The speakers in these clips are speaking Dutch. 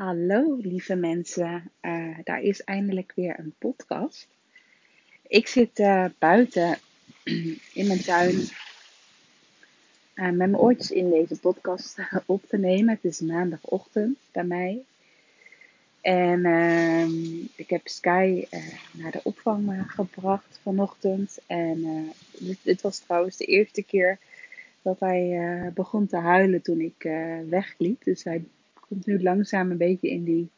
Hallo lieve mensen, uh, daar is eindelijk weer een podcast. Ik zit uh, buiten in mijn tuin uh, met mijn oortjes in deze podcast op te nemen. Het is maandagochtend bij mij. En ehm, ik heb Sky naar de opvang gebracht vanochtend. En dit, dit, was trouwens de eerste keer dat hij begon te huilen toen ik wegliep. Dus hij komt nu langzaam een beetje in die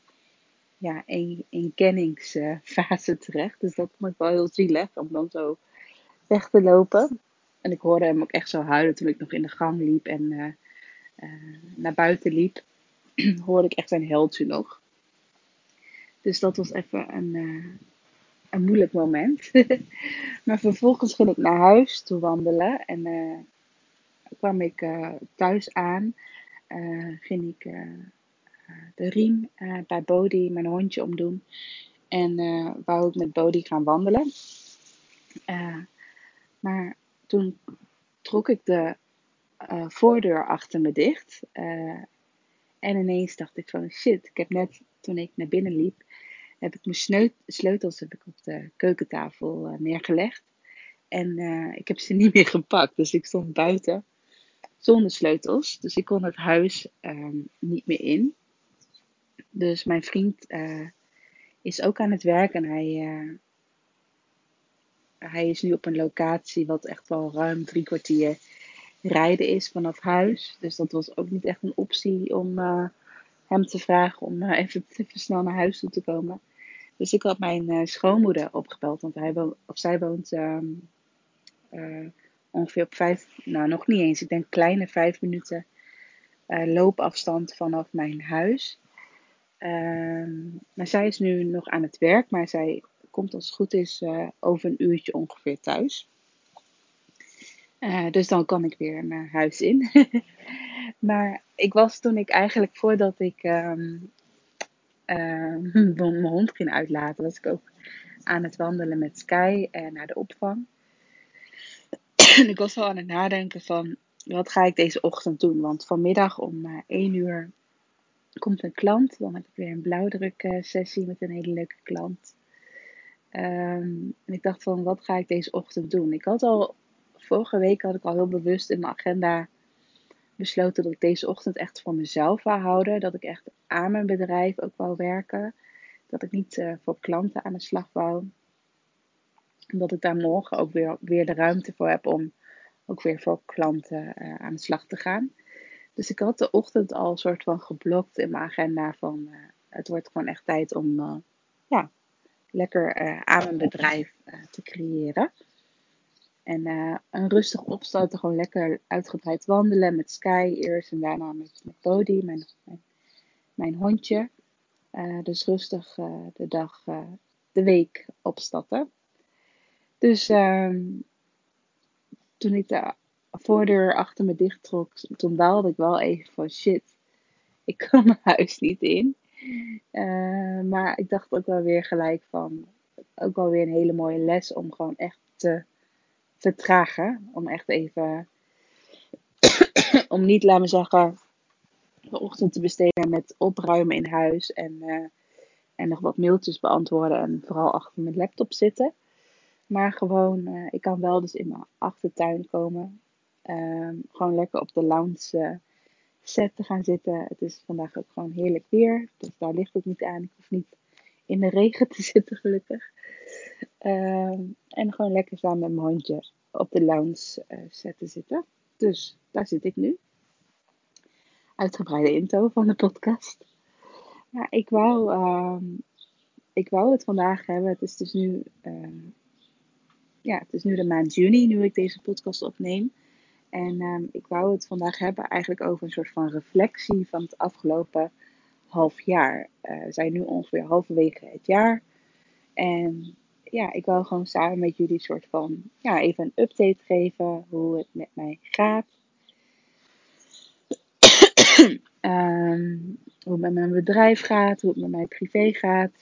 ja, eenkenningsfase terecht. Dus dat vond ik wel heel zielig om dan zo weg te lopen. En ik hoorde hem ook echt zo huilen toen ik nog in de gang liep en uh, uh, naar buiten liep. hoorde ik echt zijn heldje nog. Dus dat was even een, uh, een moeilijk moment. maar vervolgens ging ik naar huis toe wandelen. En kwam ik thuis aan. ging ik riem uh, bij Bodhi, mijn hondje, omdoen. En uh, wou ik met Bodhi gaan wandelen. Uh, maar toen trok ik de voordeur achter me dicht. en ineens dacht ik van shit, ik heb net toen ik naar binnen liep, heb ik mijn sleutels heb ik op de keukentafel neergelegd. En ik heb ze niet meer gepakt. Dus ik stond buiten zonder sleutels. Dus ik kon het huis um, niet meer in. Dus mijn vriend uh, is ook aan het werk en hij, uh, hij is nu op een locatie wat echt wel ruim drie kwartier rijden is vanaf huis. Dus dat was ook niet echt een optie om uh, hem te vragen om even, even snel naar huis toe te komen. Dus ik had mijn schoonmoeder opgebeld, want hij woont, of zij woont um, ongeveer op vijf, nou nog niet eens, ik denk kleine vijf minuten loopafstand vanaf mijn huis. Ehm, maar zij is nu nog aan het werk, maar zij komt als het goed is uh, over een uurtje ongeveer thuis. Uh, dus dan kan ik weer naar huis in. maar ik was toen ik eigenlijk voordat ik um, uh, mijn hond ging uitlaten, was ik ook aan het wandelen met Sky naar de opvang. en ik was al aan het nadenken van wat ga ik deze ochtend doen? Want vanmiddag om 1 uur komt een klant. Dan heb ik weer een blauwdruk uh, sessie met een hele leuke klant. Um, en ik dacht van, wat ga ik deze ochtend doen? Ik had al, vorige week had ik al heel bewust in mijn agenda besloten dat ik deze ochtend echt voor mezelf wou houden. Dat ik echt aan mijn bedrijf ook wou werken. Dat ik niet uh, voor klanten aan de slag wou. En dat ik daar morgen ook weer, weer de ruimte voor heb om ook weer voor klanten uh, aan de slag te gaan. Dus ik had de ochtend al een soort van geblokt in mijn agenda van uh, het wordt gewoon echt tijd om uh, ja, lekker uh, aan mijn bedrijf te creëren. En een rustig opstarten, gewoon lekker uitgebreid wandelen met Sky eerst en daarna met, met mijn, mijn, mijn hondje. dus rustig de dag, de week opstarten. Dus ehm, toen ik de voordeur achter me dicht trok, toen baalde ik wel even van shit, ik kan mijn huis niet in. Uh, maar ik dacht ook wel weer gelijk van, ook wel weer een hele mooie les om gewoon echt te vertragen. Om echt even, om niet, laat me zeggen, de ochtend te besteden met opruimen in huis en, uh, en nog wat mailtjes beantwoorden en vooral achter mijn laptop zitten. Maar gewoon, uh, ik kan wel dus in mijn achtertuin komen. Um, gewoon lekker op de lounge uh, set te gaan zitten. Het is vandaag ook gewoon heerlijk weer. Dus daar ligt het niet aan. Ik hoef niet in de regen te zitten, gelukkig. Um, en gewoon lekker samen met mijn hondje op de lounge uh, set te zitten. Dus daar zit ik nu. Uitgebreide intro van de podcast. Ja, ik wou, um, ik wou het vandaag hebben. Het is dus nu, ja, het is nu de maand juni, nu ik deze podcast opneem. En um, ik wou het vandaag hebben eigenlijk over een soort van reflectie van het afgelopen half jaar. Uh, we zijn nu ongeveer halverwege het jaar. En ja, ik wil gewoon samen met jullie een soort van, ja, even een update geven hoe het met mij gaat. um, hoe het met mijn bedrijf gaat, hoe het met mijn privé gaat.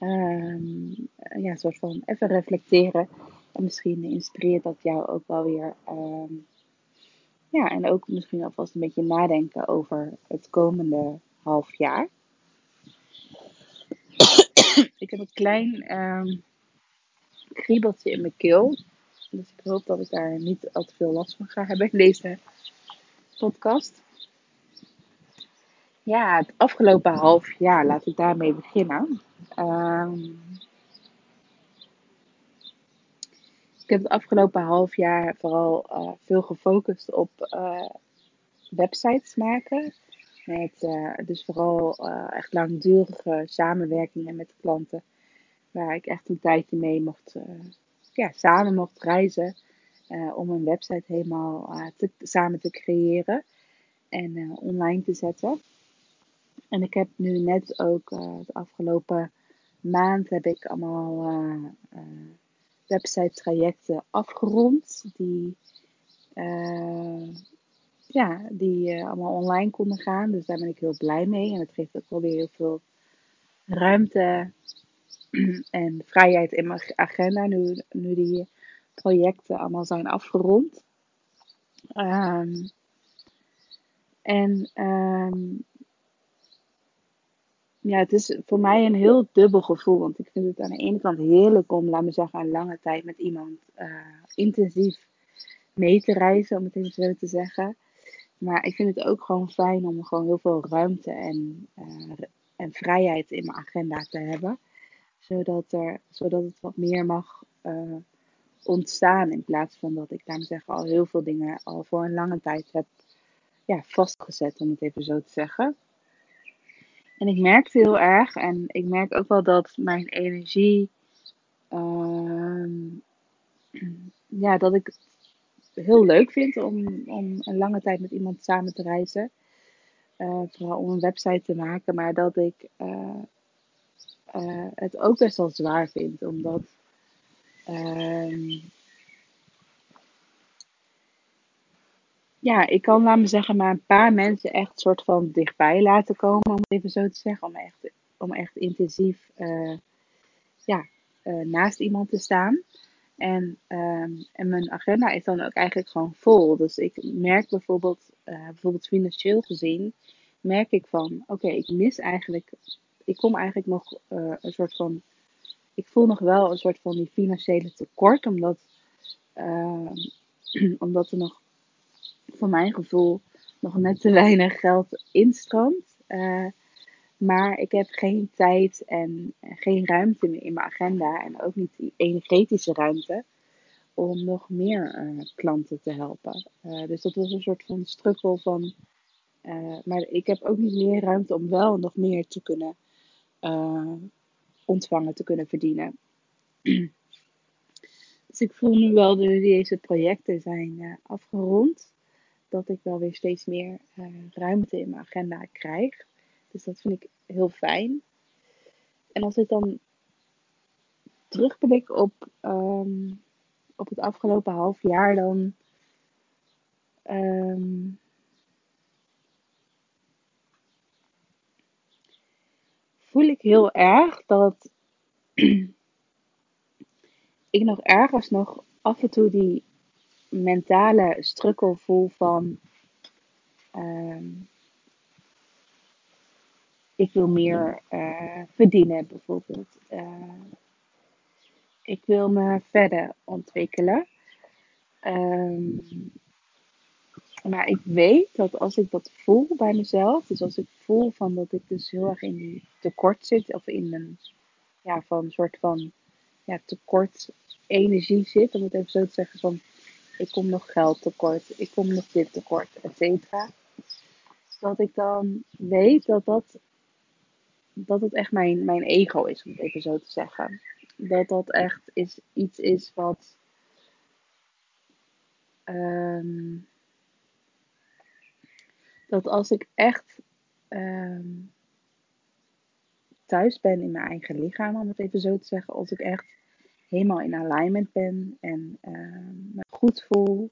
Um, ja, een soort van even reflecteren en misschien inspireert dat jou ook wel weer. Um, ja, en ook misschien alvast een beetje nadenken over het komende half jaar. ik heb een klein um, kriebeltje in mijn keel. Dus ik hoop dat ik daar niet al te veel last van ga hebben in deze podcast. Ja, het afgelopen half jaar, laat ik daarmee beginnen. Um, ik heb het afgelopen half jaar vooral uh, veel gefocust op uh, websites maken. Met uh, dus vooral echt langdurige samenwerkingen met klanten. Waar ik echt een tijdje mee mocht, ja, samen mocht reizen. om een website helemaal samen te creëren en online te zetten. En ik heb nu net ook de afgelopen maand heb ik allemaal website trajecten afgerond. Die, ja, die allemaal online konden gaan. Dus daar ben ik heel blij mee. En het geeft ook wel weer heel veel ruimte en vrijheid in mijn agenda. Nu, nu die projecten allemaal zijn afgerond. Um, en um, ja, het is voor mij een heel dubbel gevoel. Want ik vind het aan de ene kant heerlijk om, laat me zeggen, een lange tijd met iemand uh, intensief mee te reizen, om het even zo te zeggen. Maar ik vind het ook gewoon fijn om gewoon heel veel ruimte en, uh, en vrijheid in mijn agenda te hebben. Zodat, er, zodat het wat meer mag uh, ontstaan. In plaats van dat ik, laat me zeggen, al heel veel dingen al voor een lange tijd heb ja, vastgezet, om het even zo te zeggen. En ik merkte heel erg, en ik merk ook wel dat mijn energie, uh, ja, dat ik het heel leuk vind om, om een lange tijd met iemand samen te reizen. Uh, vooral om een website te maken, maar dat ik uh, uh, het ook best wel zwaar vind, omdat ja, ik kan, laat me zeggen, maar een paar mensen echt soort van dichtbij laten komen, om het even zo te zeggen. Om echt, om echt intensief uh, ja, uh, naast iemand te staan. En, um, en mijn agenda is dan ook eigenlijk gewoon vol. Dus ik merk bijvoorbeeld, uh, bijvoorbeeld financieel gezien, merk ik van, oké, ik mis eigenlijk, ik kom eigenlijk nog een soort van, ik voel nog wel een soort van die financiële tekort, omdat, ehm, omdat er nog voor mijn gevoel nog net te weinig geld instroomt. Uh, maar ik heb geen tijd en geen ruimte meer in mijn agenda. En ook niet die energetische ruimte om nog meer uh, klanten te helpen. Uh, dus dat was een soort van strukkel van. maar ik heb ook niet meer ruimte om wel nog meer te kunnen ontvangen, te kunnen verdienen. dus ik voel nu wel dat deze projecten zijn afgerond dat ik wel weer steeds meer uh, ruimte in mijn agenda krijg. Dus dat vind ik heel fijn. En als ik dan terugblik op, um, op het afgelopen half jaar, dan. Um, voel ik heel erg dat ik nog ergens nog af en toe die mentale strukkel voel van. Um, ik wil meer uh, verdienen, bijvoorbeeld. Uh, ik wil me verder ontwikkelen. Um, maar ik weet dat als ik dat voel bij mezelf, dus als ik voel van dat ik dus heel erg in die tekort zit, of in een ja, van soort van ja, tekort energie zit, om het even zo te zeggen, van ik kom nog geld tekort, ik kom nog dit tekort, et cetera. Dat ik dan weet dat dat, dat het echt mijn, mijn ego is, om het even zo te zeggen. Dat dat echt is, iets is wat. Um, dat als ik echt um, thuis ben in mijn eigen lichaam, om het even zo te zeggen, als ik echt helemaal in alignment ben en uh, me goed voel.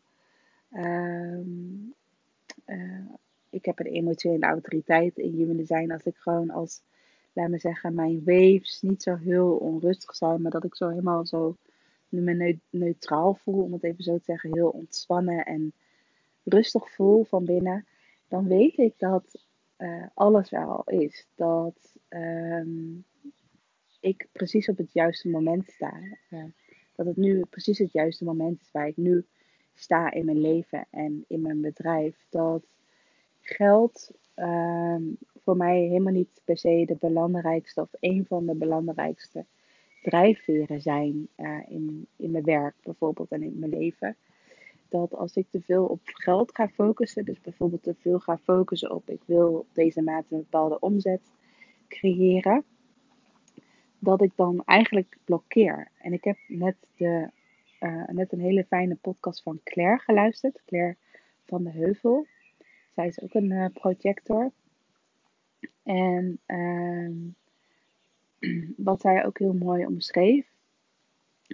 Um, uh, ik heb een emotionele autoriteit in human zijn als ik gewoon als, laat me zeggen, mijn waves niet zo heel onrustig zijn, maar dat ik zo helemaal zo me neutraal voel, om het even zo te zeggen, heel ontspannen en rustig voel van binnen, dan weet ik dat uh, alles al is. Dat ehm, ik precies op het juiste moment sta. Dat het nu precies het juiste moment is waar ik nu sta in mijn leven en in mijn bedrijf. Dat geld ehm, voor mij helemaal niet per se de belangrijkste of een van de belangrijkste drijfveren zijn uh, in, in mijn werk bijvoorbeeld en in mijn leven. Dat als ik te veel op geld ga focussen, dus bijvoorbeeld te veel ga focussen op ik wil deze maand een bepaalde omzet creëren, dat ik dan eigenlijk blokkeer. En ik heb net, de, uh, net een hele fijne podcast van Claire geluisterd, Claire van de Heuvel. Zij is ook een uh, projector. En uh, wat zij ook heel mooi omschreef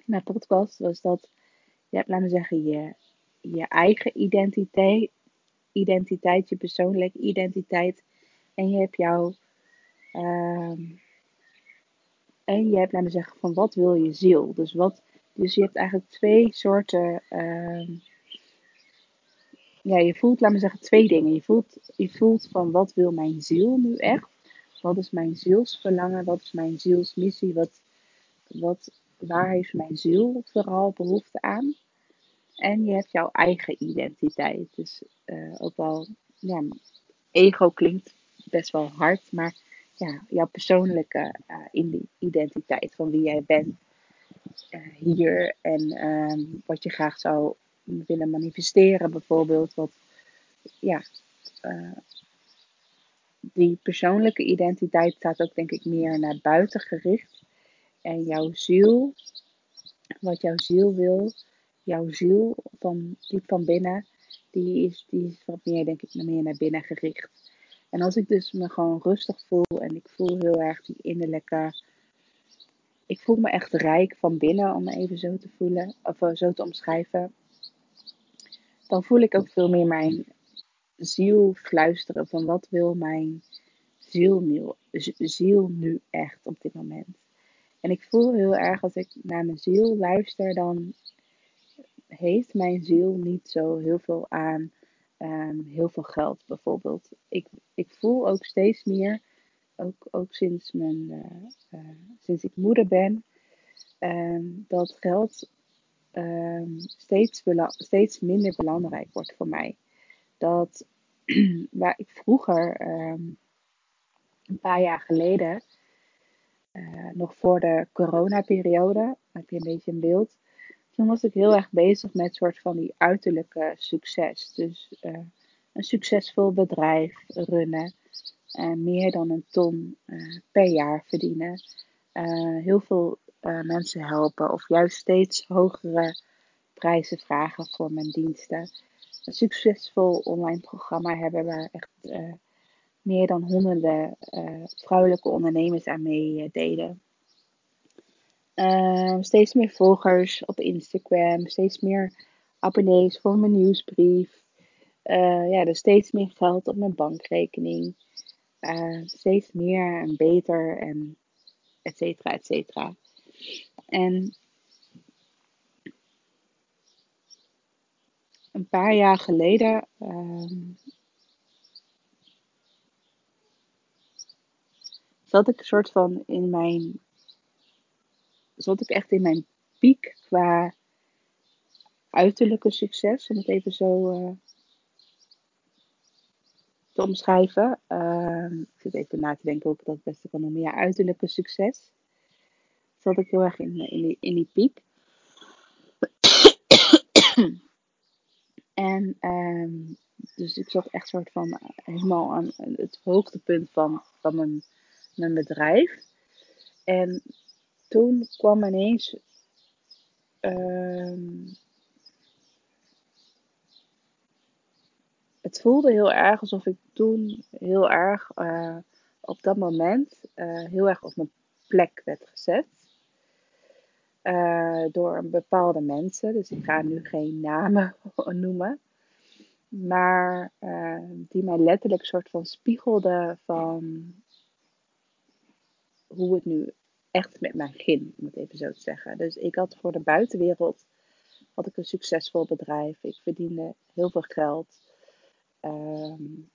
in haar podcast was dat je hebt, laten we zeggen, je, je eigen identiteit, identiteit, je persoonlijke identiteit. En je hebt jouw. Uh, en je hebt, laten zeggen, van wat wil je ziel? Dus, wat, dus je hebt eigenlijk twee soorten. Uh, ja, je voelt, laten we zeggen, twee dingen. Je voelt, je voelt van wat wil mijn ziel nu echt? Wat is mijn zielsverlangen? Wat is mijn zielsmissie? Wat, wat, waar heeft mijn ziel vooral behoefte aan? En je hebt jouw eigen identiteit. Dus uh, ook wel, ja, ego klinkt best wel hard, maar ja, jouw persoonlijke uh, identiteit van wie jij bent uh, hier en um, wat je graag zou willen manifesteren, bijvoorbeeld. Wat, ja, die persoonlijke identiteit staat ook denk ik meer naar buiten gericht. En jouw ziel, wat jouw ziel wil, jouw ziel van diep van binnen, die is, die is wat meer denk ik meer naar binnen gericht. En als ik dus me gewoon rustig voel en ik voel heel erg die innerlijke, ik voel me echt rijk van binnen om even zo te voelen, of eh, zo te omschrijven. Dan voel ik ook veel meer mijn ziel fluisteren van wat wil mijn ziel nu, ziel nu echt op dit moment. En ik voel heel erg als ik naar mijn ziel luister, dan heeft mijn ziel niet zo heel veel aan um, heel veel geld bijvoorbeeld. Ik, ik voel ook steeds meer, ook, ook sinds, mijn, uh, uh, sinds ik moeder ben, um, dat geld um, steeds, steeds minder belangrijk wordt voor mij. Dat waar ik vroeger, een paar jaar geleden, uh, nog voor de coronaperiode, heb je een beetje een beeld. Toen was ik heel erg bezig met soort van die uiterlijke succes. Dus uh, een succesvol bedrijf runnen. Uh, meer dan een ton per jaar verdienen. heel veel mensen helpen. Of juist steeds hogere prijzen vragen voor mijn diensten. Een succesvol online programma hebben waar echt meer dan honderden vrouwelijke ondernemers aan meededen. Uh, steeds meer volgers op Instagram, steeds meer abonnees voor mijn nieuwsbrief. Uh, ja, dus steeds meer geld op mijn bankrekening. steeds meer en beter en et cetera, et cetera. En een paar jaar geleden ehm, zat ik een soort van in mijn. Zat ik echt in mijn piek qua uiterlijke succes, om het even zo uh, te omschrijven. Uh, ik zit even na te denken hoe ik dat het beste kan noemen. Ja, uiterlijke succes. Zat ik heel erg in, in, die, in die piek. en um, dus ik zat echt soort van helemaal aan het hoogtepunt van, van mijn mijn bedrijf. En toen kwam ineens. Uh, het voelde heel erg alsof ik toen heel erg uh, op dat moment uh, heel erg op mijn plek werd gezet. Uh, door bepaalde mensen. Dus ik ga nu geen namen noemen. Maar die mij letterlijk soort van spiegelde van hoe het nu echt met mij ging, om het even zo te zeggen. Dus ik had voor de buitenwereld had ik een succesvol bedrijf. Ik verdiende heel veel geld. Um,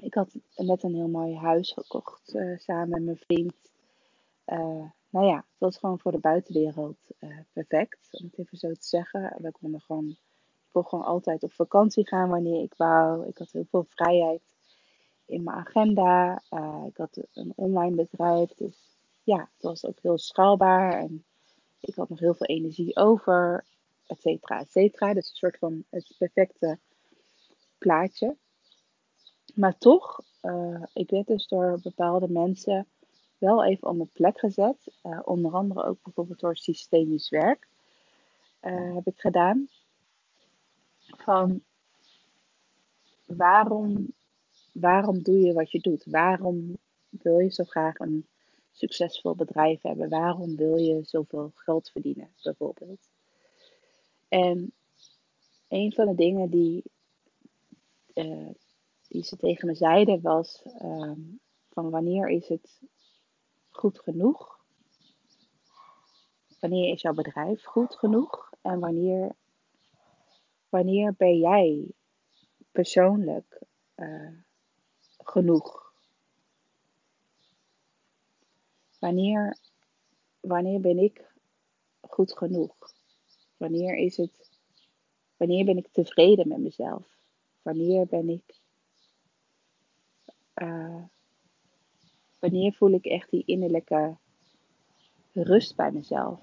ik had net een heel mooi huis gekocht uh, samen met mijn vriend. Uh, nou ja, het was gewoon voor de buitenwereld uh, perfect, om het even zo te zeggen. We konden gewoon, ik kon gewoon altijd op vakantie gaan wanneer ik wou. Ik had heel veel vrijheid in mijn agenda. ik had een online bedrijf, dus ja, het was ook heel schaalbaar. En ik had nog heel veel energie over, et cetera, et cetera. Dus een soort van het perfecte plaatje. Maar toch, uh, ik werd dus door bepaalde mensen wel even op mijn plek gezet. Uh, onder andere ook bijvoorbeeld door systemisch werk uh, heb ik gedaan. Van waarom, waarom doe je wat je doet? Waarom wil je zo graag een succesvol bedrijf hebben? Waarom wil je zoveel geld verdienen, bijvoorbeeld? En een van de dingen die, uh, die ze tegen me zeiden was: uh, van wanneer is het goed genoeg? Wanneer is jouw bedrijf goed genoeg? En wanneer, wanneer ben jij persoonlijk uh, genoeg? Wanneer, wanneer ben ik goed genoeg? Wanneer is het, wanneer ben ik tevreden met mezelf? Wanneer ben ik, uh, wanneer voel ik echt die innerlijke rust bij mezelf?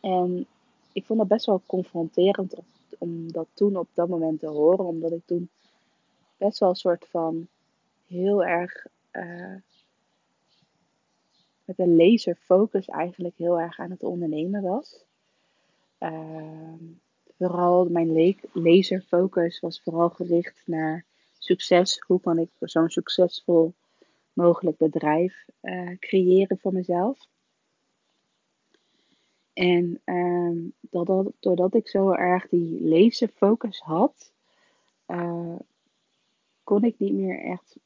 En ik vond dat best wel confronterend om dat toen op dat moment te horen, omdat ik toen best wel een soort van heel erg uh, met een laserfocus eigenlijk heel erg aan het ondernemen was. Uh, vooral mijn laserfocus was vooral gericht naar succes. Hoe kan ik zo'n succesvol mogelijk bedrijf uh, creëren voor mezelf? En um, doordat, doordat ik zo erg die laserfocus had, uh, kon ik niet meer echt.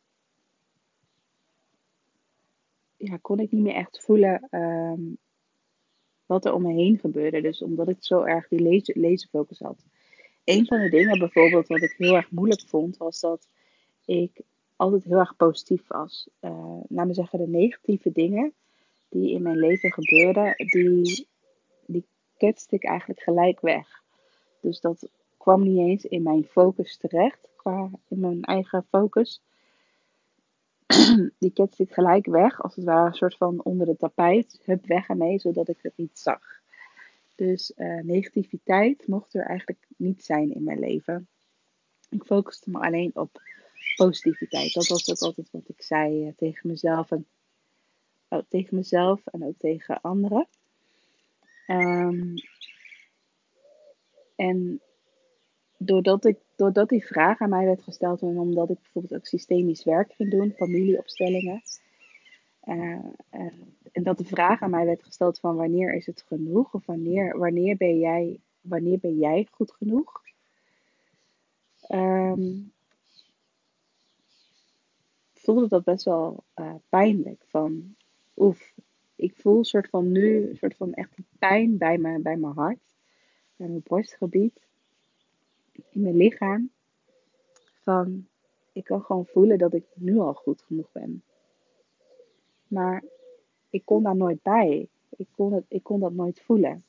Ja, kon ik niet meer echt voelen um, wat er om me heen gebeurde. Dus omdat ik zo erg die laser, laserfocus had. Een van de dingen bijvoorbeeld wat ik heel erg moeilijk vond, was dat ik altijd heel erg positief was. Uh, zeggen, de negatieve dingen die in mijn leven gebeurden, die, die ketste ik eigenlijk gelijk weg. Dus dat kwam niet eens in mijn focus terecht, qua in mijn eigen focus. die ketste ik gelijk weg, als het ware een soort van onder de tapijt. Hup, weg ermee, zodat ik het niet zag. Dus uh, negativiteit mocht er eigenlijk niet zijn in mijn leven. Ik focuste me alleen op positiviteit. Dat was ook altijd wat ik zei uh, tegen mezelf en oh, tegen mezelf en ook tegen anderen. Um, en doordat, ik, doordat die vraag aan mij werd gesteld en omdat ik bijvoorbeeld ook systemisch werk ging doen, familieopstellingen. Uh, uh, en dat de vraag aan mij werd gesteld van wanneer is het genoeg? Of wanneer, wanneer, ben, jij, wanneer ben jij goed genoeg? Um, voelde dat best wel uh, pijnlijk. Van oef, ik voel soort van nu, soort van echt pijn bij, me, bij mijn hart, bij mijn borstgebied, in mijn lichaam. Van ik kan gewoon voelen dat ik nu al goed genoeg ben. Maar ik kon daar nooit bij. Ik kon, het, ik kon dat nooit voelen.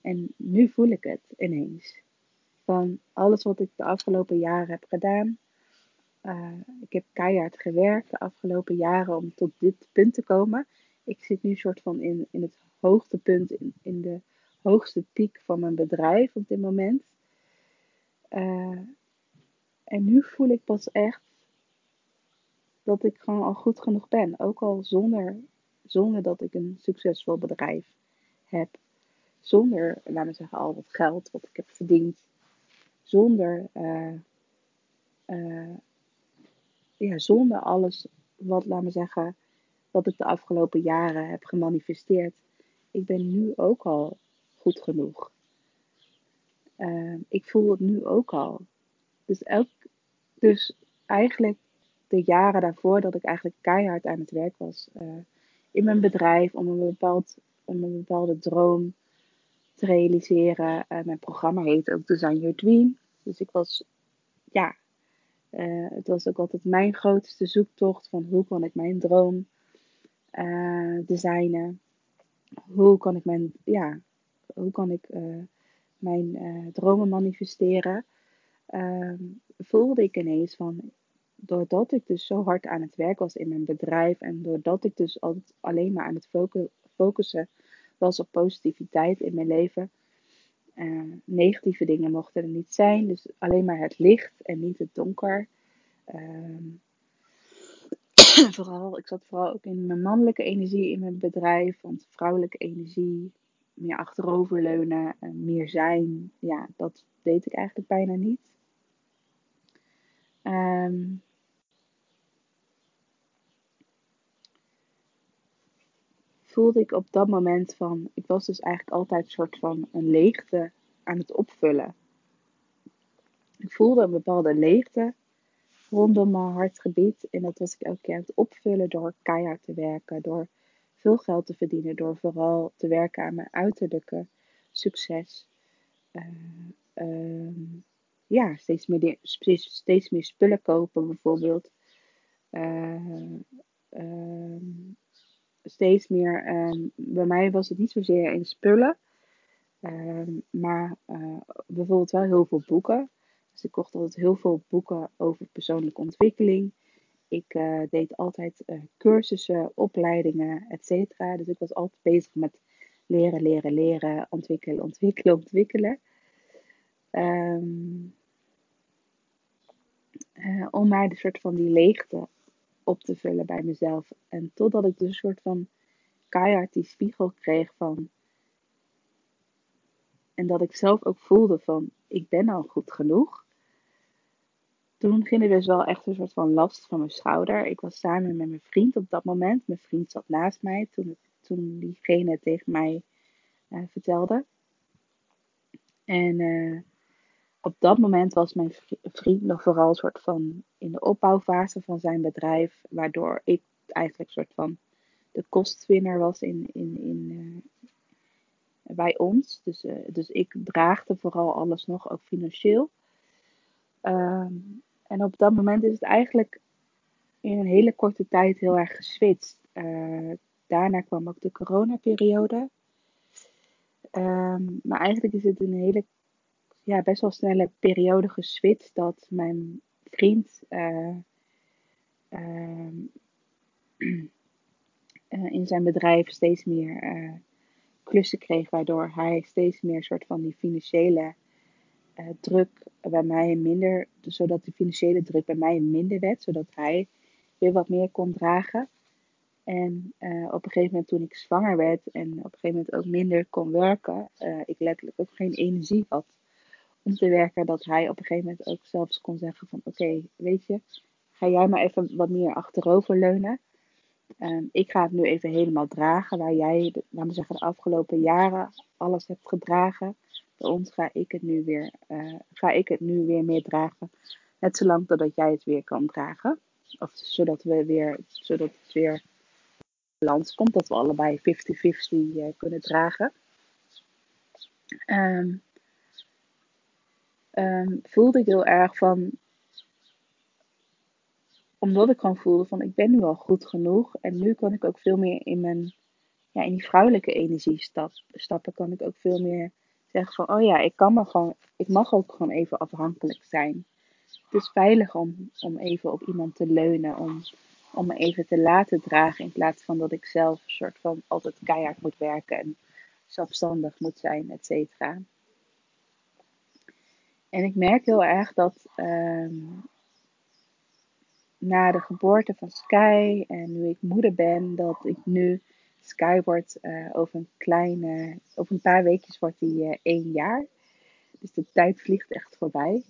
En nu voel ik het ineens. Van alles wat ik de afgelopen jaren heb gedaan. Uh, ik heb keihard gewerkt de afgelopen jaren om tot dit punt te komen. Ik zit nu soort van in, in het hoogtepunt, in, in de hoogste piek van mijn bedrijf op dit moment. Uh, en nu voel ik pas echt dat ik gewoon al goed genoeg ben. Ook al zonder, zonder dat ik een succesvol bedrijf heb. Zonder, laten we zeggen, al het geld wat ik heb verdiend. Zonder, uh, uh, ja, zonder alles wat, laten we zeggen, wat ik de afgelopen jaren heb gemanifesteerd. Ik ben nu ook al goed genoeg. Uh, ik voel het nu ook al. Dus, elk, dus eigenlijk de jaren daarvoor dat ik eigenlijk keihard aan het werk was uh, in mijn bedrijf om een, bepaald, om een bepaalde droom te realiseren. Uh, mijn programma heet ook Design Your Dream. Dus ik was, ja, Uh, het was ook altijd mijn grootste zoektocht van hoe kan ik mijn droom designen. Hoe kan ik mijn, ja, hoe kan ik mijn dromen manifesteren. Ehm, voelde ik ineens van, doordat ik dus zo hard aan het werk was in mijn bedrijf en doordat ik dus altijd alleen maar aan het focussen was op positiviteit in mijn leven, uh, negatieve dingen mochten er niet zijn. Dus alleen maar het licht en niet het donker. Uh, vooral, ik zat vooral ook in mijn mannelijke energie in mijn bedrijf. Want vrouwelijke energie, meer achteroverleunen, meer zijn. Ja, dat deed ik eigenlijk bijna niet. Um, voelde ik op dat moment van, ik was dus eigenlijk altijd een soort van een leegte aan het opvullen. Ik voelde een bepaalde leegte rondom mijn hartgebied en dat was ik elke keer aan het opvullen door keihard te werken, door veel geld te verdienen, door vooral te werken aan mijn uiterlijke succes. Uh, uh, ja, steeds meer, steeds meer spullen kopen bijvoorbeeld. Uh, steeds meer, um, bij mij was het niet zozeer in spullen, maar uh, bijvoorbeeld wel heel veel boeken. Dus ik kocht altijd heel veel boeken over persoonlijke ontwikkeling. Ik uh, deed altijd uh, cursussen, opleidingen, et cetera. Dus ik was altijd bezig met leren, leren, leren, ontwikkelen, ontwikkelen, ontwikkelen. Um, om maar de soort van die leegte op te vullen bij mezelf. En totdat ik dus een soort van keihard die spiegel kreeg van. En dat ik zelf ook voelde van, ik ben al goed genoeg. Toen ging er dus wel echt een soort van last van mijn schouder. Ik was samen met mijn vriend op dat moment. Mijn vriend zat naast mij toen, toen diegene tegen mij uh, vertelde. En uh, op dat moment was mijn vriend nog vooral een soort van in de opbouwfase van zijn bedrijf, waardoor ik eigenlijk een soort van de kostwinner was in, in, in, uh, bij ons. Dus, dus ik draagde vooral alles nog, ook financieel. Um, en op dat moment is het eigenlijk in een hele korte tijd heel erg geswitcht. Uh, daarna kwam ook de coronaperiode. Um, maar eigenlijk is het een hele ja, best wel snelle periode geswitcht dat mijn vriend uh, uh, in zijn bedrijf steeds meer klussen kreeg, waardoor hij steeds meer soort van die financiële druk bij mij minder, zodat die financiële druk bij mij minder werd, zodat hij weer wat meer kon dragen. En op een gegeven moment toen ik zwanger werd en op een gegeven moment ook minder kon werken, ik letterlijk ook geen energie had om te werken, dat hij op een gegeven moment ook zelfs kon zeggen van oké, weet je, ga jij maar even wat meer achterover leunen. Um, ik ga het nu even helemaal dragen, waar jij, laten we zeggen, de afgelopen jaren alles hebt gedragen. Ga ik het nu weer, uh, ga ik het nu weer meer dragen. Net zolang totdat jij het weer kan dragen. Of zodat we weer, zodat het weer balans komt, dat we allebei 50-50 uh, kunnen dragen. Um, um, voelde ik heel erg van. Omdat ik gewoon voelde van ik ben nu al goed genoeg. En nu kan ik ook veel meer in mijn ja, in die vrouwelijke energie stap, stappen. Kan ik ook veel meer zeggen van oh ja, ik kan maar gewoon. Ik mag ook gewoon even afhankelijk zijn. Het is veilig om, om even op iemand te leunen. Om, om me even te laten dragen. In plaats van dat ik zelf een soort van altijd keihard moet werken. En zelfstandig moet zijn, et cetera. En ik merk heel erg dat um, na de geboorte van Sky en nu ik moeder ben, dat ik nu Sky wordt uh, over een kleine, over een paar weekjes wordt hij uh, één jaar. Dus de tijd vliegt echt voorbij.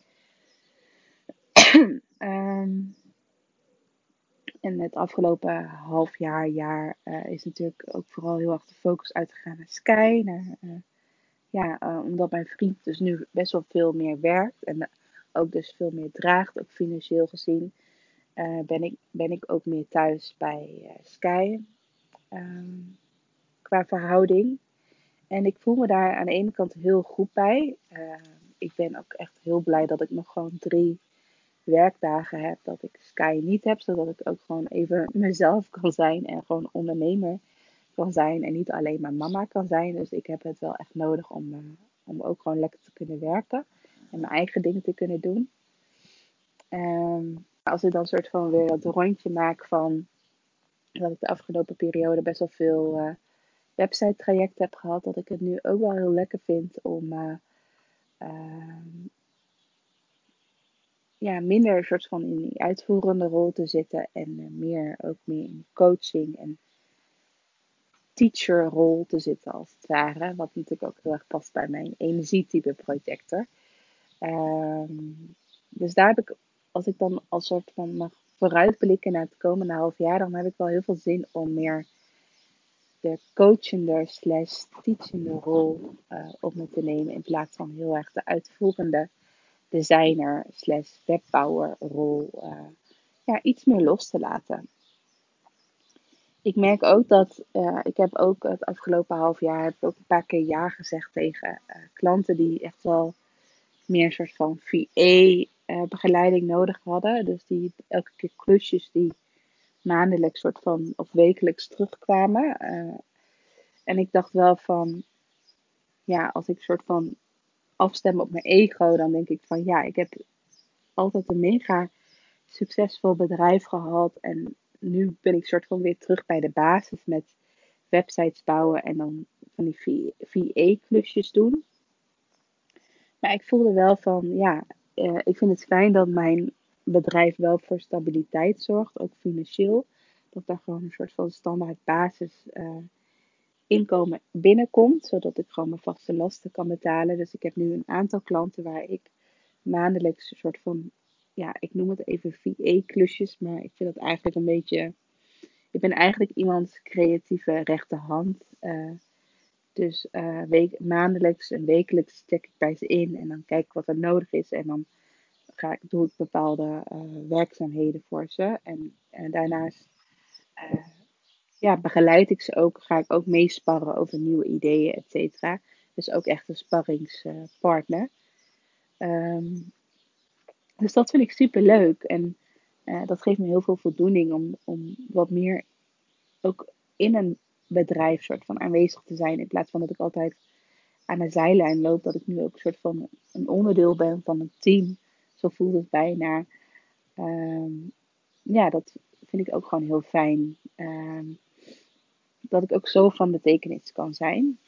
um, en het afgelopen half jaar, jaar uh, is natuurlijk ook vooral heel erg de focus uitgegaan naar Sky, naar ja, omdat mijn vriend dus nu best wel veel meer werkt en ook dus veel meer draagt, ook financieel gezien, ben, ik, ben ik ook meer thuis bij Sky um, qua verhouding. En ik voel me daar aan de ene kant heel goed bij. ik ben ook echt heel blij dat ik nog gewoon drie werkdagen heb, dat ik Sky niet heb, zodat ik ook gewoon even mezelf kan zijn en gewoon ondernemer kan zijn en niet alleen maar mama kan zijn. Dus ik heb het wel echt nodig om, uh, om ook gewoon lekker te kunnen werken en mijn eigen dingen te kunnen doen. Um, als ik dan soort van weer dat rondje maak van dat ik de afgelopen periode best wel veel uh, website trajecten heb gehad, dat ik het nu ook wel heel lekker vind om uh, ja, minder soort van in die uitvoerende rol te zitten en uh, meer ook meer in coaching en teacherrol te zitten als het ware. Wat natuurlijk ook heel erg past bij mijn energietype projecten. Um, dus daar heb ik, als ik dan als soort van mag vooruitblikken naar het komende half jaar, dan heb ik wel heel veel zin om meer de coachende slash teachende rol uh, op me te nemen in plaats van heel erg de uitvoerende designer slash webbouwer rol uh, ja, iets meer los te laten. Ik merk ook dat uh, ik heb ook het afgelopen half jaar heb ik ook een paar keer ja gezegd tegen klanten die echt wel meer een soort van VA uh, begeleiding nodig hadden. Dus die elke keer klusjes die maandelijks soort van of wekelijks terugkwamen. Uh, en ik dacht wel van, ja, als ik soort van afstem op mijn ego, dan denk ik van ja, ik heb altijd een mega succesvol bedrijf gehad. En nu ben ik soort van weer terug bij de basis met websites bouwen en dan van die VA-klusjes doen. Maar ik voelde wel van ja, uh, ik vind het fijn dat mijn bedrijf wel voor stabiliteit zorgt, ook financieel. Dat daar gewoon een soort van standaard basis uh, inkomen binnenkomt, zodat ik gewoon mijn vaste lasten kan betalen. Dus ik heb nu een aantal klanten waar ik maandelijks een soort van, ja, ik noem het even VA-klusjes, maar ik vind het eigenlijk een beetje, ik ben eigenlijk iemands creatieve rechterhand. Uh, dus uh, week, maandelijks en wekelijks check ik bij ze in en dan kijk ik wat er nodig is. En dan ga ik, doe ik bepaalde uh, werkzaamheden voor ze. En, en daarnaast uh, ja, begeleid ik ze ook, ga ik ook meesparren over nieuwe ideeën, et cetera. Dus ook echt een sparringspartner. Um, dus dat vind ik super leuk. En dat geeft me heel veel voldoening om, om wat meer ook in een bedrijf soort van aanwezig te zijn. In plaats van dat ik altijd aan de zijlijn loop. Dat ik nu ook soort van een onderdeel ben van een team. Zo voelt het bijna. Um, ja, dat vind ik ook gewoon heel fijn. Um, dat ik ook zo van betekenis kan zijn.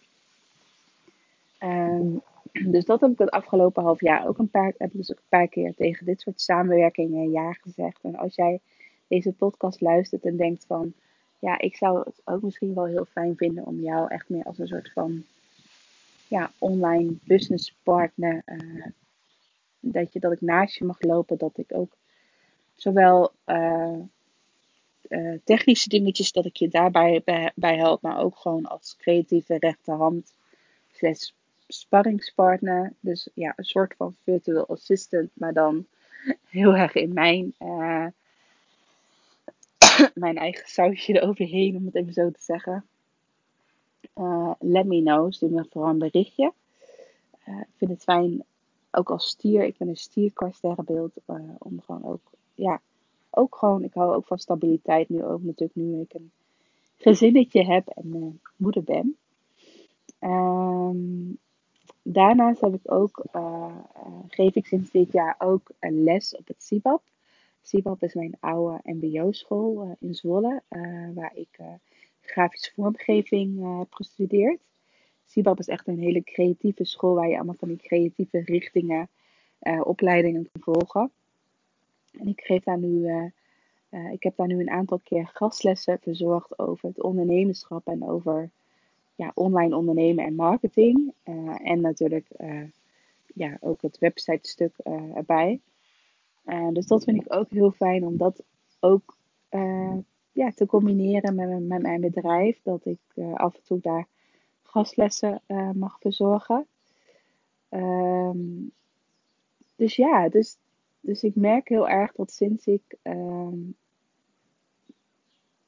Um, dus dat heb ik het afgelopen half jaar ook een paar, heb ik dus ook een paar keer tegen dit soort samenwerkingen ja gezegd. En als jij deze podcast luistert en denkt van ja, ik zou het ook misschien wel heel fijn vinden om jou echt meer als een soort van ja, online business partner. Uh, dat, je, dat ik naast je mag lopen. Dat ik ook zowel uh, uh, technische dingetjes, dat ik je daarbij bij, bij help. Maar ook gewoon als creatieve rechterhand. Slash sparringspartner. Dus ja, een soort van virtual assistant. Maar dan heel erg in mijn mijn eigen sausje eroverheen, om het even zo te zeggen. Uh, let me know, stuur me vooral een berichtje. Uh, ik vind het fijn, ook als stier, ik ben een stier qua sterrenbeeld, uh, om gewoon ook, ja, ook gewoon, ik hou ook van stabiliteit nu ook natuurlijk, nu ik een gezinnetje heb en moeder ben. Um, daarnaast heb ik ook, geef ik sinds dit jaar ook een les op het CIBAP. CIBAP is mijn oude mbo-school uh, in Zwolle, uh, waar ik uh, grafische vormgeving heb gestudeerd. CIBAP is echt een hele creatieve school waar je allemaal van die creatieve richtingen, opleidingen kan volgen. En ik geef daar nu, ik heb daar nu een aantal keer gastlessen verzorgd over het ondernemerschap en over ja, online ondernemen en marketing. en natuurlijk ja, ook het website-stuk erbij. Uh, dus dat vind ik ook heel fijn om dat ook uh, ja, te combineren met, mijn bedrijf. Dat ik uh, af en toe daar gastlessen mag verzorgen. Um, dus ja, dus, dus ik merk heel erg dat sinds ik, um,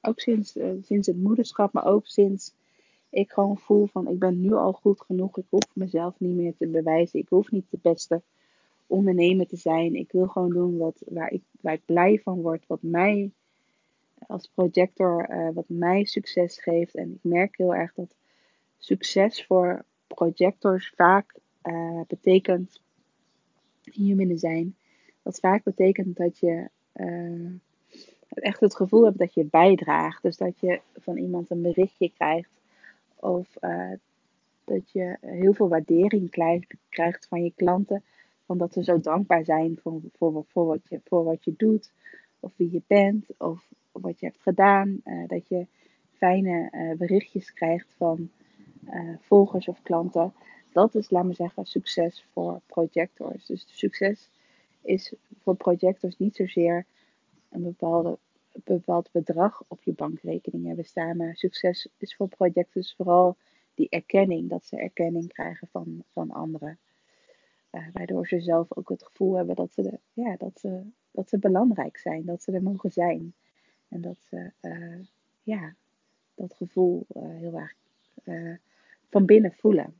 ook sinds, sinds het moederschap, maar ook sinds ik gewoon voel van ik ben nu al goed genoeg. Ik hoef mezelf niet meer te bewijzen. Ik hoef niet de beste ondernemen te zijn. Ik wil gewoon doen wat, waar, ik, waar ik blij van word. Wat mij als projector, uh, wat mij succes geeft. En ik merk heel erg dat succes voor projectors vaak uh, betekent human zijn. Wat vaak betekent dat je uh, echt het gevoel hebt dat je bijdraagt. Dus dat je van iemand een berichtje krijgt. Of dat je heel veel waardering krijgt van je klanten. Omdat ze zo dankbaar zijn voor, voor, voor, wat, je, voor wat je doet. Of wie je bent. Of wat je hebt gedaan. Uh, dat je fijne berichtjes krijgt van volgers of klanten dat is, laat me zeggen, succes voor projectors. Dus succes is voor projectors niet zozeer een bepaalde, bepaald bedrag op je bankrekening hebben staan. Maar succes is voor projectors vooral die erkenning, dat ze erkenning krijgen van, van anderen. Waardoor ze zelf ook het gevoel hebben dat ze, de, ja, dat, ze, dat ze belangrijk zijn, dat ze er mogen zijn. En dat ze uh, ja, dat gevoel uh, heel erg van binnen voelen.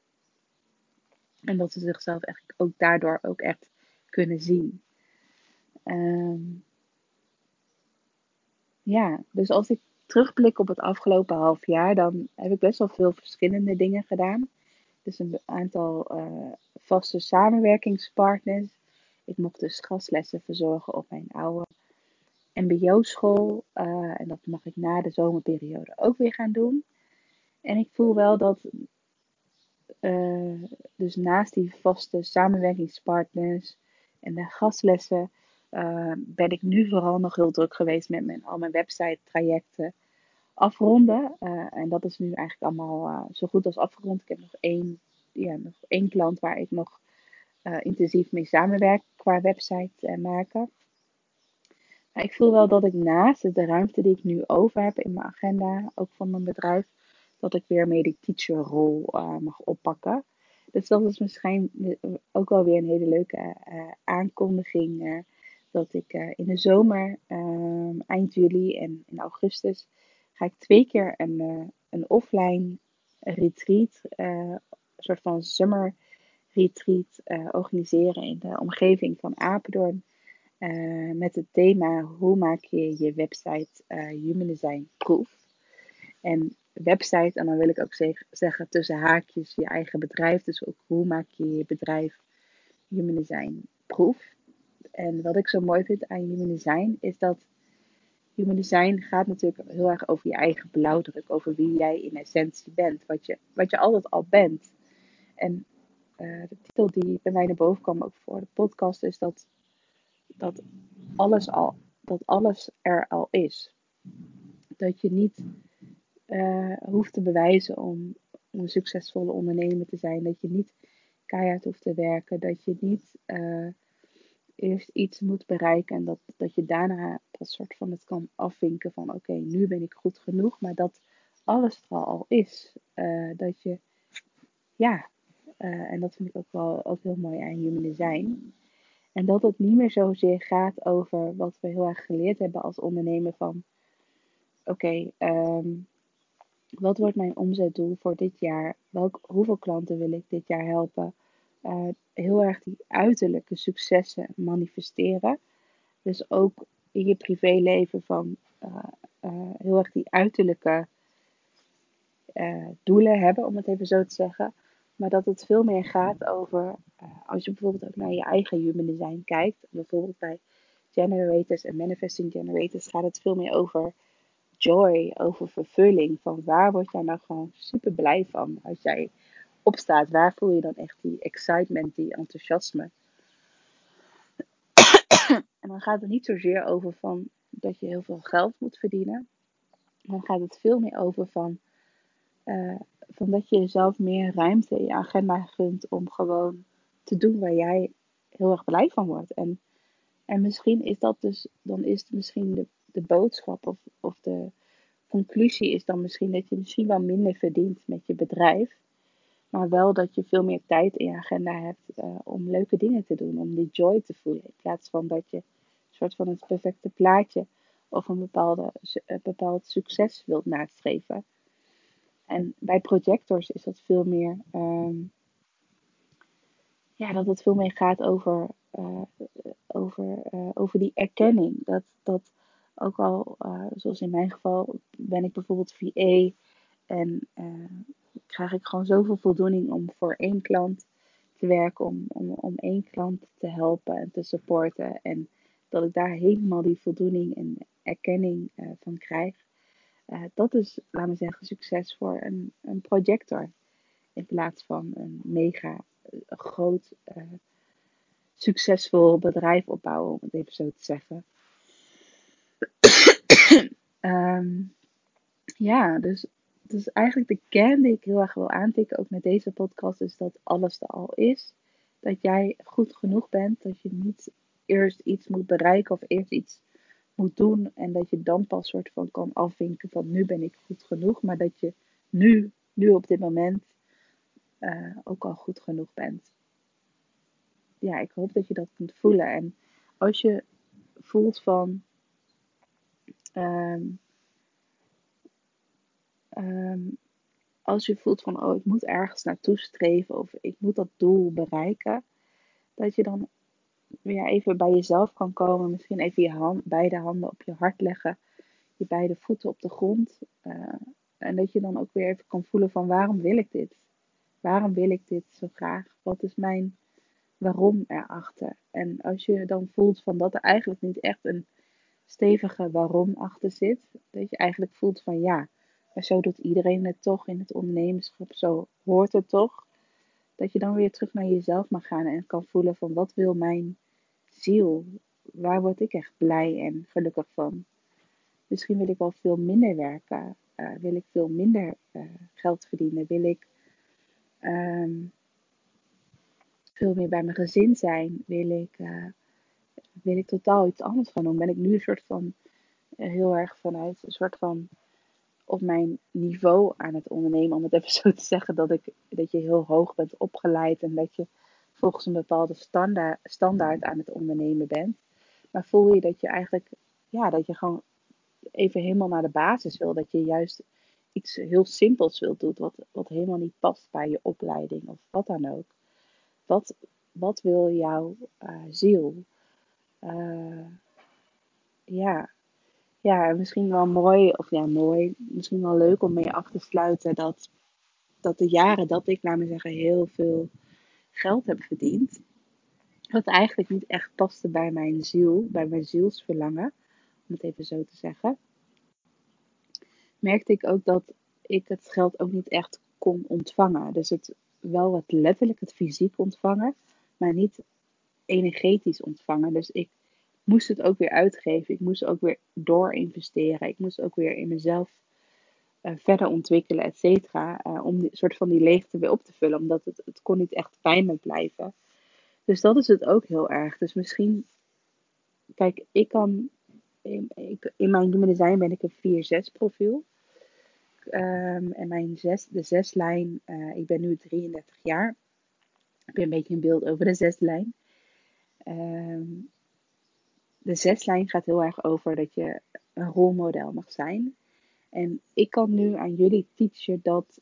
En dat ze zichzelf echt ook daardoor ook echt kunnen zien. Um, ja, dus als ik terugblik op het afgelopen half jaar, dan heb ik best wel veel verschillende dingen gedaan. Dus een aantal vaste samenwerkingspartners. Ik mocht dus gastlessen verzorgen op mijn oude MBO-school. Uh, en dat mag ik na de zomerperiode ook weer gaan doen. En ik voel wel dat uh, dus naast die vaste samenwerkingspartners en de gastlessen, uh, ben ik nu vooral nog heel druk geweest met mijn, al mijn website trajecten afronden. En dat is nu eigenlijk allemaal zo goed als afgerond. Ik heb nog één, ja, nog één klant waar ik nog intensief mee samenwerk qua website maken. Maar ik voel wel dat ik naast de ruimte die ik nu over heb in mijn agenda, ook van mijn bedrijf, dat ik weer meer die teacherrol uh, mag oppakken. Dus dat is misschien ook wel weer een hele leuke aankondiging. Dat ik in de zomer, ehm, eind juli en in augustus, ga ik twee keer een, een offline retreat, soort van summer retreat, organiseren in de omgeving van Apeldoorn. met het thema hoe maak je je website human design proof. En website. En dan wil ik ook zeggen tussen haakjes je eigen bedrijf. Dus ook hoe maak je je bedrijf human design proef. En wat ik zo mooi vind aan human design is dat human design gaat natuurlijk heel erg over je eigen blauwdruk. Over wie jij in essentie bent. Wat je, wat je altijd al bent. En uh, de titel die bij mij naar boven kwam ook voor de podcast is dat, dat alles al, dat alles er al is. Dat je niet uh, hoeft te bewijzen om, een succesvolle ondernemer te zijn. Dat je niet keihard hoeft te werken. Dat je niet uh, eerst iets moet bereiken en dat, dat je daarna dat soort van het kan afvinken van oké, nu ben ik goed genoeg. Maar dat alles er al is. Dat je, ja, en dat vind ik ook wel ook heel mooi aan human design. En dat het niet meer zozeer gaat over wat we heel erg geleerd hebben als ondernemer van oké, um, wat wordt mijn omzetdoel voor dit jaar? Welk, hoeveel klanten wil ik dit jaar helpen? Uh, heel erg die uiterlijke successen manifesteren. Dus ook in je privéleven van uh, heel erg die uiterlijke doelen hebben, om het even zo te zeggen. Maar dat het veel meer gaat over, als je bijvoorbeeld ook naar je eigen human design kijkt, bijvoorbeeld bij generators en manifesting generators gaat het veel meer over joy, over vervulling. Van waar word jij nou gewoon super blij van als jij opstaat? Waar voel je dan echt die excitement, die enthousiasme? en dan gaat het niet zozeer over van dat je heel veel geld moet verdienen. Dan gaat het veel meer over van, uh, van dat je jezelf meer ruimte in je agenda gunt om gewoon te doen waar jij heel erg blij van wordt. En, en misschien is dat dus, dan is het misschien de de boodschap of, of de conclusie is dan misschien dat je misschien wel minder verdient met je bedrijf. Maar wel dat je veel meer tijd in je agenda hebt uh, om leuke dingen te doen. Om die joy te voelen. In plaats van dat je een soort van het perfecte plaatje of een, bepaalde, een bepaald succes wilt nastreven. En bij projectors is dat veel meer. Um, ja, dat het veel meer gaat over uh, over, uh, over die erkenning. Dat, dat ook al, uh, zoals in mijn geval, ben ik bijvoorbeeld VA en krijg ik gewoon zoveel voldoening om voor één klant te werken, om, om, om één klant te helpen en te supporten. En dat ik daar helemaal die voldoening en erkenning van krijg. Dat is, laten we zeggen, succes voor een, een projector. In plaats van een mega groot succesvol bedrijf opbouwen, om het even zo te zeggen. um, ja, dus, dus eigenlijk de kern die ik heel erg wil aantikken, ook met deze podcast, is dat alles er al is. Dat jij goed genoeg bent, dat je niet eerst iets moet bereiken of eerst iets moet doen en dat je dan pas soort van kan afvinken van nu ben ik goed genoeg, maar dat je nu, nu op dit moment uh, ook al goed genoeg bent ja, ik hoop dat je dat kunt voelen. En als je voelt van. Um, um, als je voelt van, oh, ik moet ergens naartoe streven of ik moet dat doel bereiken, dat je dan weer even bij jezelf kan komen. Misschien even je hand, beide handen op je hart leggen, je beide voeten op de grond. Uh, en dat je dan ook weer even kan voelen van, waarom wil ik dit? Waarom wil ik dit zo graag? Wat is mijn waarom erachter. En als je dan voelt van dat er eigenlijk niet echt een stevige waarom achter zit, dat je eigenlijk voelt van ja, maar zo doet iedereen het toch in het ondernemerschap, zo hoort het toch. Dat je dan weer terug naar jezelf mag gaan en kan voelen van wat wil mijn ziel? Waar word ik echt blij en gelukkig van? Misschien wil ik wel veel minder werken. Uh, wil ik veel minder uh, geld verdienen? Wil ik um, veel meer bij mijn gezin zijn? Wil ik, uh, wil ik totaal iets anders gaan doen? Ben ik nu een soort van heel erg vanuit een soort van op mijn niveau aan het ondernemen, om het even zo te zeggen, dat, ik, dat je heel hoog bent opgeleid en dat je volgens een bepaalde standaard, standaard aan het ondernemen bent. Maar voel je dat je eigenlijk, ja, dat je gewoon even helemaal naar de basis wil. Dat je juist iets heel simpels wilt doen, wat, wat helemaal niet past bij je opleiding of wat dan ook. Wat, wat wil jouw uh, ziel? Uh, ja. Ja, misschien wel mooi, of ja, mooi, misschien wel leuk om mee af te sluiten dat, dat de jaren dat ik, laat me zeggen, heel veel geld heb verdiend, dat eigenlijk niet echt paste bij mijn ziel, bij mijn zielsverlangen, om het even zo te zeggen, merkte ik ook dat ik het geld ook niet echt kon ontvangen. Dus het wel wat letterlijk, het fysiek ontvangen, maar niet energetisch ontvangen. Dus ik moest het ook weer uitgeven. Ik moest ook weer doorinvesteren. Ik moest ook weer in mezelf uh, verder ontwikkelen, et cetera. Uh, om die soort van die leegte weer op te vullen. Omdat het, het kon niet echt bij blijven. Dus dat is het ook heel erg. Dus misschien, kijk, ik kan, in, ik, in mijn human design ben ik een 4-6 profiel. Um, en mijn zes, de zeslijn, uh, ik ben nu 33 jaar. Heb je een beetje een beeld over de zeslijn. Um, de zeslijn gaat heel erg over dat je een rolmodel mag zijn. En ik kan nu aan jullie teachen dat,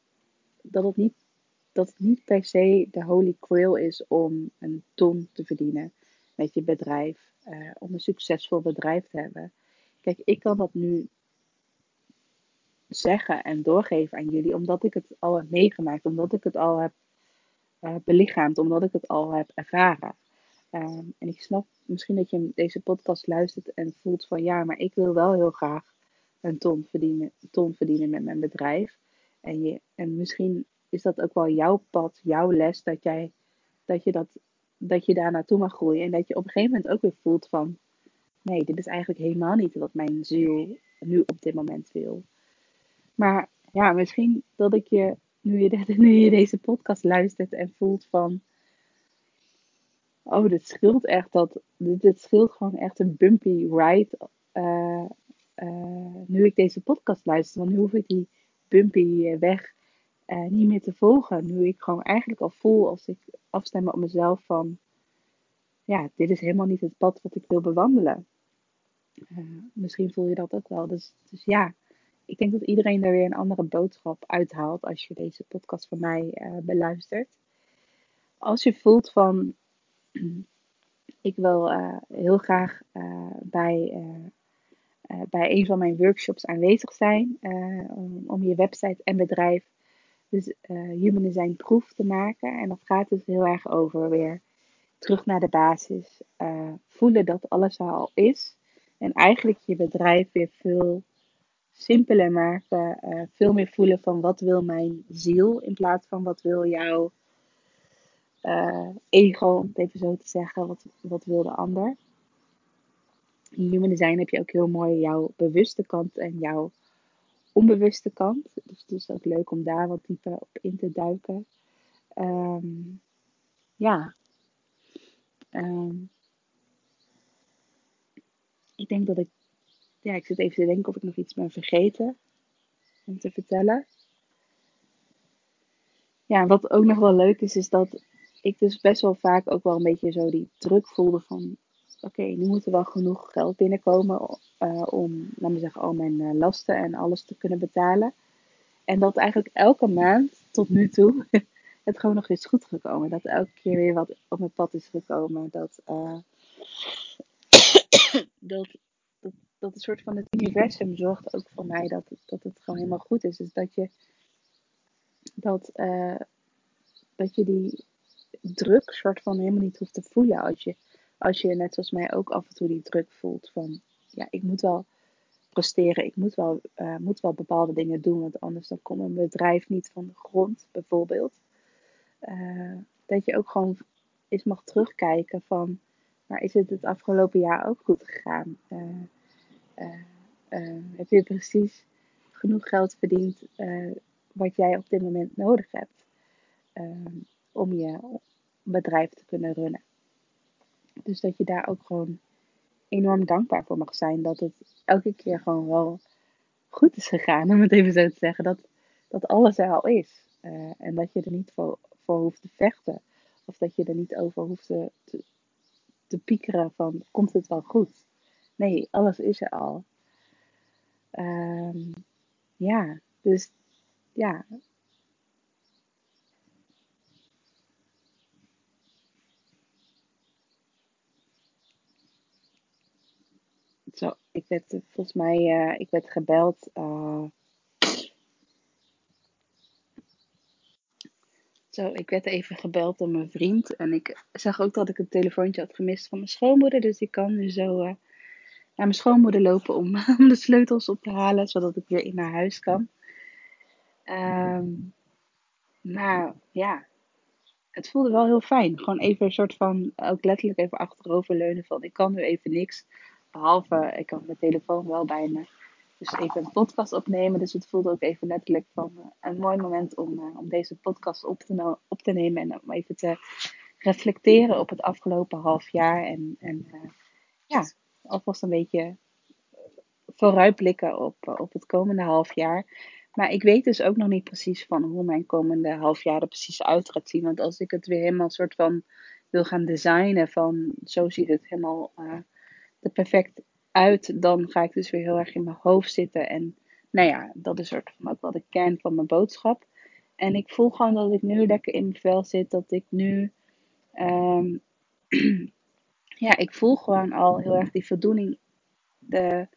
dat, het, niet, dat het niet per se de holy grail is om een ton te verdienen met je bedrijf. Uh, om een succesvol bedrijf te hebben. Kijk, ik kan dat nu zeggen en doorgeven aan jullie, omdat ik het al heb meegemaakt, omdat ik het al heb uh, belichaamd, omdat ik het al heb ervaren. Uh, en ik snap misschien dat je deze podcast luistert en voelt van ja, maar ik wil wel heel graag een ton verdienen, ton verdienen met mijn bedrijf. En, je, en misschien is dat ook wel jouw pad, jouw les, dat, jij, dat, je dat, dat je daar naartoe mag groeien. En dat je op een gegeven moment ook weer voelt van nee, dit is eigenlijk helemaal niet wat mijn ziel nu op dit moment wil. Maar ja, misschien dat ik je nu, je, nu je deze podcast luistert en voelt van... Oh, dit scheelt echt dat... Dit, scheelt gewoon echt een bumpy ride. Uh, uh, nu ik deze podcast luister. Want nu hoef ik die bumpy weg uh, niet meer te volgen. Nu ik gewoon eigenlijk al voel als ik afstem op mezelf van... Ja, dit is helemaal niet het pad wat ik wil bewandelen. misschien voel je dat ook wel. Dus, dus ja ik denk dat iedereen er weer een andere boodschap uithaalt als je deze podcast van mij beluistert. Als je voelt van, ik wil uh, heel graag uh, bij, uh, bij een van mijn workshops aanwezig zijn. Om, om, je website en bedrijf dus human design proef te maken. En dat gaat dus heel erg over weer terug naar de basis. voelen dat alles al is. En eigenlijk je bedrijf weer veel simpeler maken. veel meer voelen van wat wil mijn ziel in plaats van wat wil jouw uh, ego, om het even zo te zeggen. Wat, wat wil de ander? In human design heb je ook heel mooi jouw bewuste kant en jouw onbewuste kant. Dus het is ook leuk om daar wat dieper op in te duiken. Um, ja. Um, ik denk dat ik. Ja, ik zit even te denken of ik nog iets ben vergeten om te vertellen. Ja, wat ook nog wel leuk is, is dat ik dus best wel vaak ook wel een beetje zo die druk voelde van... Oké, nu moet er wel genoeg geld binnenkomen uh, om, laat me zeggen, al mijn uh, lasten en alles te kunnen betalen. En dat eigenlijk elke maand tot nu toe het gewoon nog is goed gekomen. Dat elke keer weer wat op mijn pad is gekomen. Dat, uh, dat, dat, dat een soort van het universum zorgt ook voor mij dat, dat het gewoon helemaal goed is. Dus dat je, dat, dat je die druk soort van helemaal niet hoeft te voelen. Als je, als je net zoals mij ook af en toe die druk voelt van ja, ik moet wel presteren, ik moet wel, uh, moet wel bepaalde dingen doen, want anders dan komt een bedrijf niet van de grond, bijvoorbeeld. Uh, dat je ook gewoon eens mag terugkijken van, maar is het het afgelopen jaar ook goed gegaan? Uh, heb je precies genoeg geld verdiend wat jij op dit moment nodig hebt? Om je bedrijf te kunnen runnen. Dus dat je daar ook gewoon enorm dankbaar voor mag zijn. Dat het elke keer gewoon wel goed is gegaan, om het even zo te zeggen. Dat, dat alles er al is. Uh, en dat je er niet voor, voor hoeft te vechten. Of dat je er niet over hoeft te, te, piekeren van, komt het wel goed? Nee, alles is er al. Um, ja, dus ja, Zo, ik werd eh, volgens mij, uh, ik werd gebeld. Uh, zo, ik werd even gebeld door mijn vriend. En ik zag ook dat ik een telefoontje had gemist van mijn schoonmoeder. Dus ik kan nu zo naar mijn schoonmoeder lopen om, om de sleutels op te halen. Zodat ik weer in naar huis kan. Um, maar ja, het voelde wel heel fijn. Gewoon even een soort van, ook letterlijk even achteroverleunen van ik kan nu even niks. Behalve, ik had mijn telefoon wel bij me. Dus even een podcast opnemen. Dus het voelde ook even letterlijk van uh, een mooi moment om, uh, om deze podcast op te, op te nemen. En om even te reflecteren op het afgelopen half jaar. En, en uh, ja, alvast een beetje vooruitblikken op, op het komende half jaar. Maar ik weet dus ook nog niet precies van hoe mijn komende half jaar er precies uit gaat zien. Want als ik het weer helemaal soort van wil gaan designen van zo ziet het helemaal er perfect uit, dan ga ik dus weer heel erg in mijn hoofd zitten. En nou ja, dat is soort van ook wel de kern van mijn boodschap. En ik voel gewoon dat ik nu lekker in mijn vel zit. Dat ik nu. Um, ja, ik voel gewoon al heel erg die voldoening. De,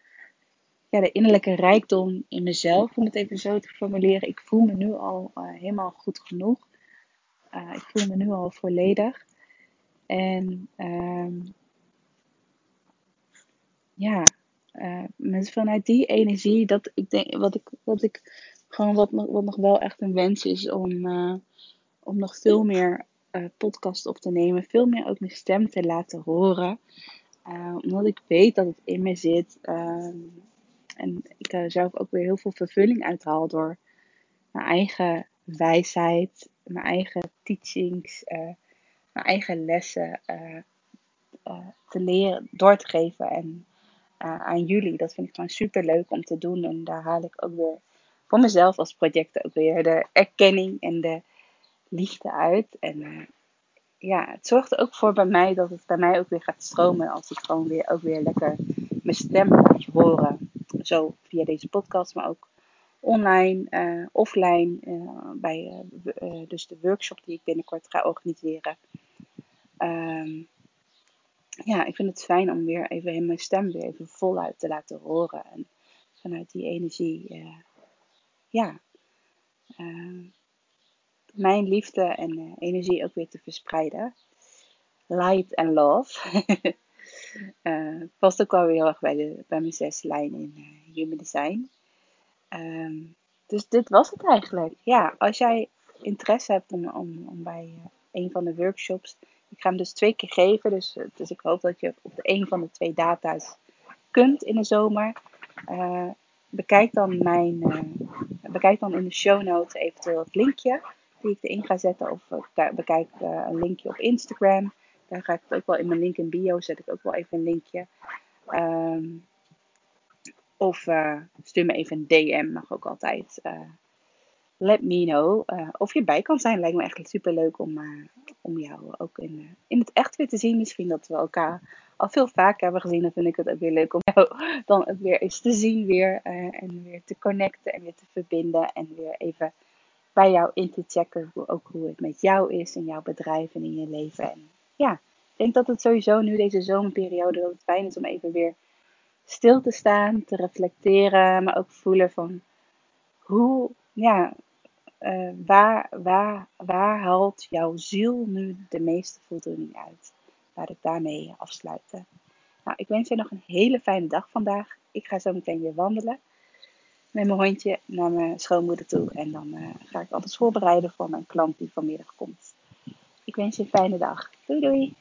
ja, de innerlijke rijkdom in mezelf, om het even zo te formuleren. Ik voel me nu al uh, helemaal goed genoeg. Uh, ik voel me nu al volledig. En um, ja, uh, met, vanuit die energie, dat ik denk, wat ik, wat ik gewoon, wat, wat nog wel echt een wens is om, uh, om nog veel meer uh, podcast op te nemen, veel meer ook mijn stem te laten horen. omdat ik weet dat het in me zit. Ehm, en ik er zelf ook weer heel veel vervulling uithaal door mijn eigen wijsheid, mijn eigen teachings, mijn eigen lessen te leren, door te geven en uh, aan jullie. Dat vind ik gewoon super leuk om te doen. En daar haal ik ook weer voor mezelf als project ook weer de erkenning en de liefde uit. En uh, ja, het zorgt ook voor bij mij dat het bij mij ook weer gaat stromen. Als ik gewoon weer ook weer lekker mijn stem laat horen. Zo via deze podcast, maar ook online, uh, offline. bij dus de workshop die ik binnenkort ga organiseren. Um, ja, ik vind het fijn om weer even mijn stem weer even voluit te laten horen. En vanuit die energie, uh, ja, uh, mijn liefde en uh, energie ook weer te verspreiden. Light and love. past ook wel weer heel erg bij, de, bij mijn zes lijn in Human Design. Um, dus dit was het eigenlijk. Ja, als jij interesse hebt om, om, om bij een van de workshops ik ga hem dus twee keer geven. Dus, eh, dus ik hoop dat je op de een van de twee data's kunt in de zomer. Uh, bekijk, dan mijn, uh, bekijk dan in de show notes eventueel het linkje die ik erin ga zetten. Of bekijk een linkje op Instagram. Daar ga ik het ook wel in mijn link in bio. Zet ik ook wel even een linkje. Um, of stuur me even een DM. Mag ook altijd let me know uh, of je bij kan zijn. Lijkt me echt super leuk om, uh, om jou ook in, uh, in het echt weer te zien. Misschien dat we elkaar al veel vaker hebben gezien. Dan vind ik het ook weer leuk om jou dan het weer eens te zien weer. en weer te connecten en weer te verbinden. En weer even bij jou in te checken. Hoe, ook hoe het met jou is in jouw bedrijf en in je leven. En ja, ik denk dat het sowieso nu deze zomerperiode dat het fijn is om even weer stil te staan. Te reflecteren. Maar ook voelen van hoe ja, uh, waar, waar, waar haalt jouw ziel nu de meeste voldoening uit? Laat ik daarmee afsluiten. Nou, ik wens je nog een hele fijne dag vandaag. Ik ga zo meteen weer wandelen met mijn hondje naar mijn schoonmoeder toe. En dan uh, ga ik alles voorbereiden voor mijn klant die vanmiddag komt. Ik wens je een fijne dag. Doei doei!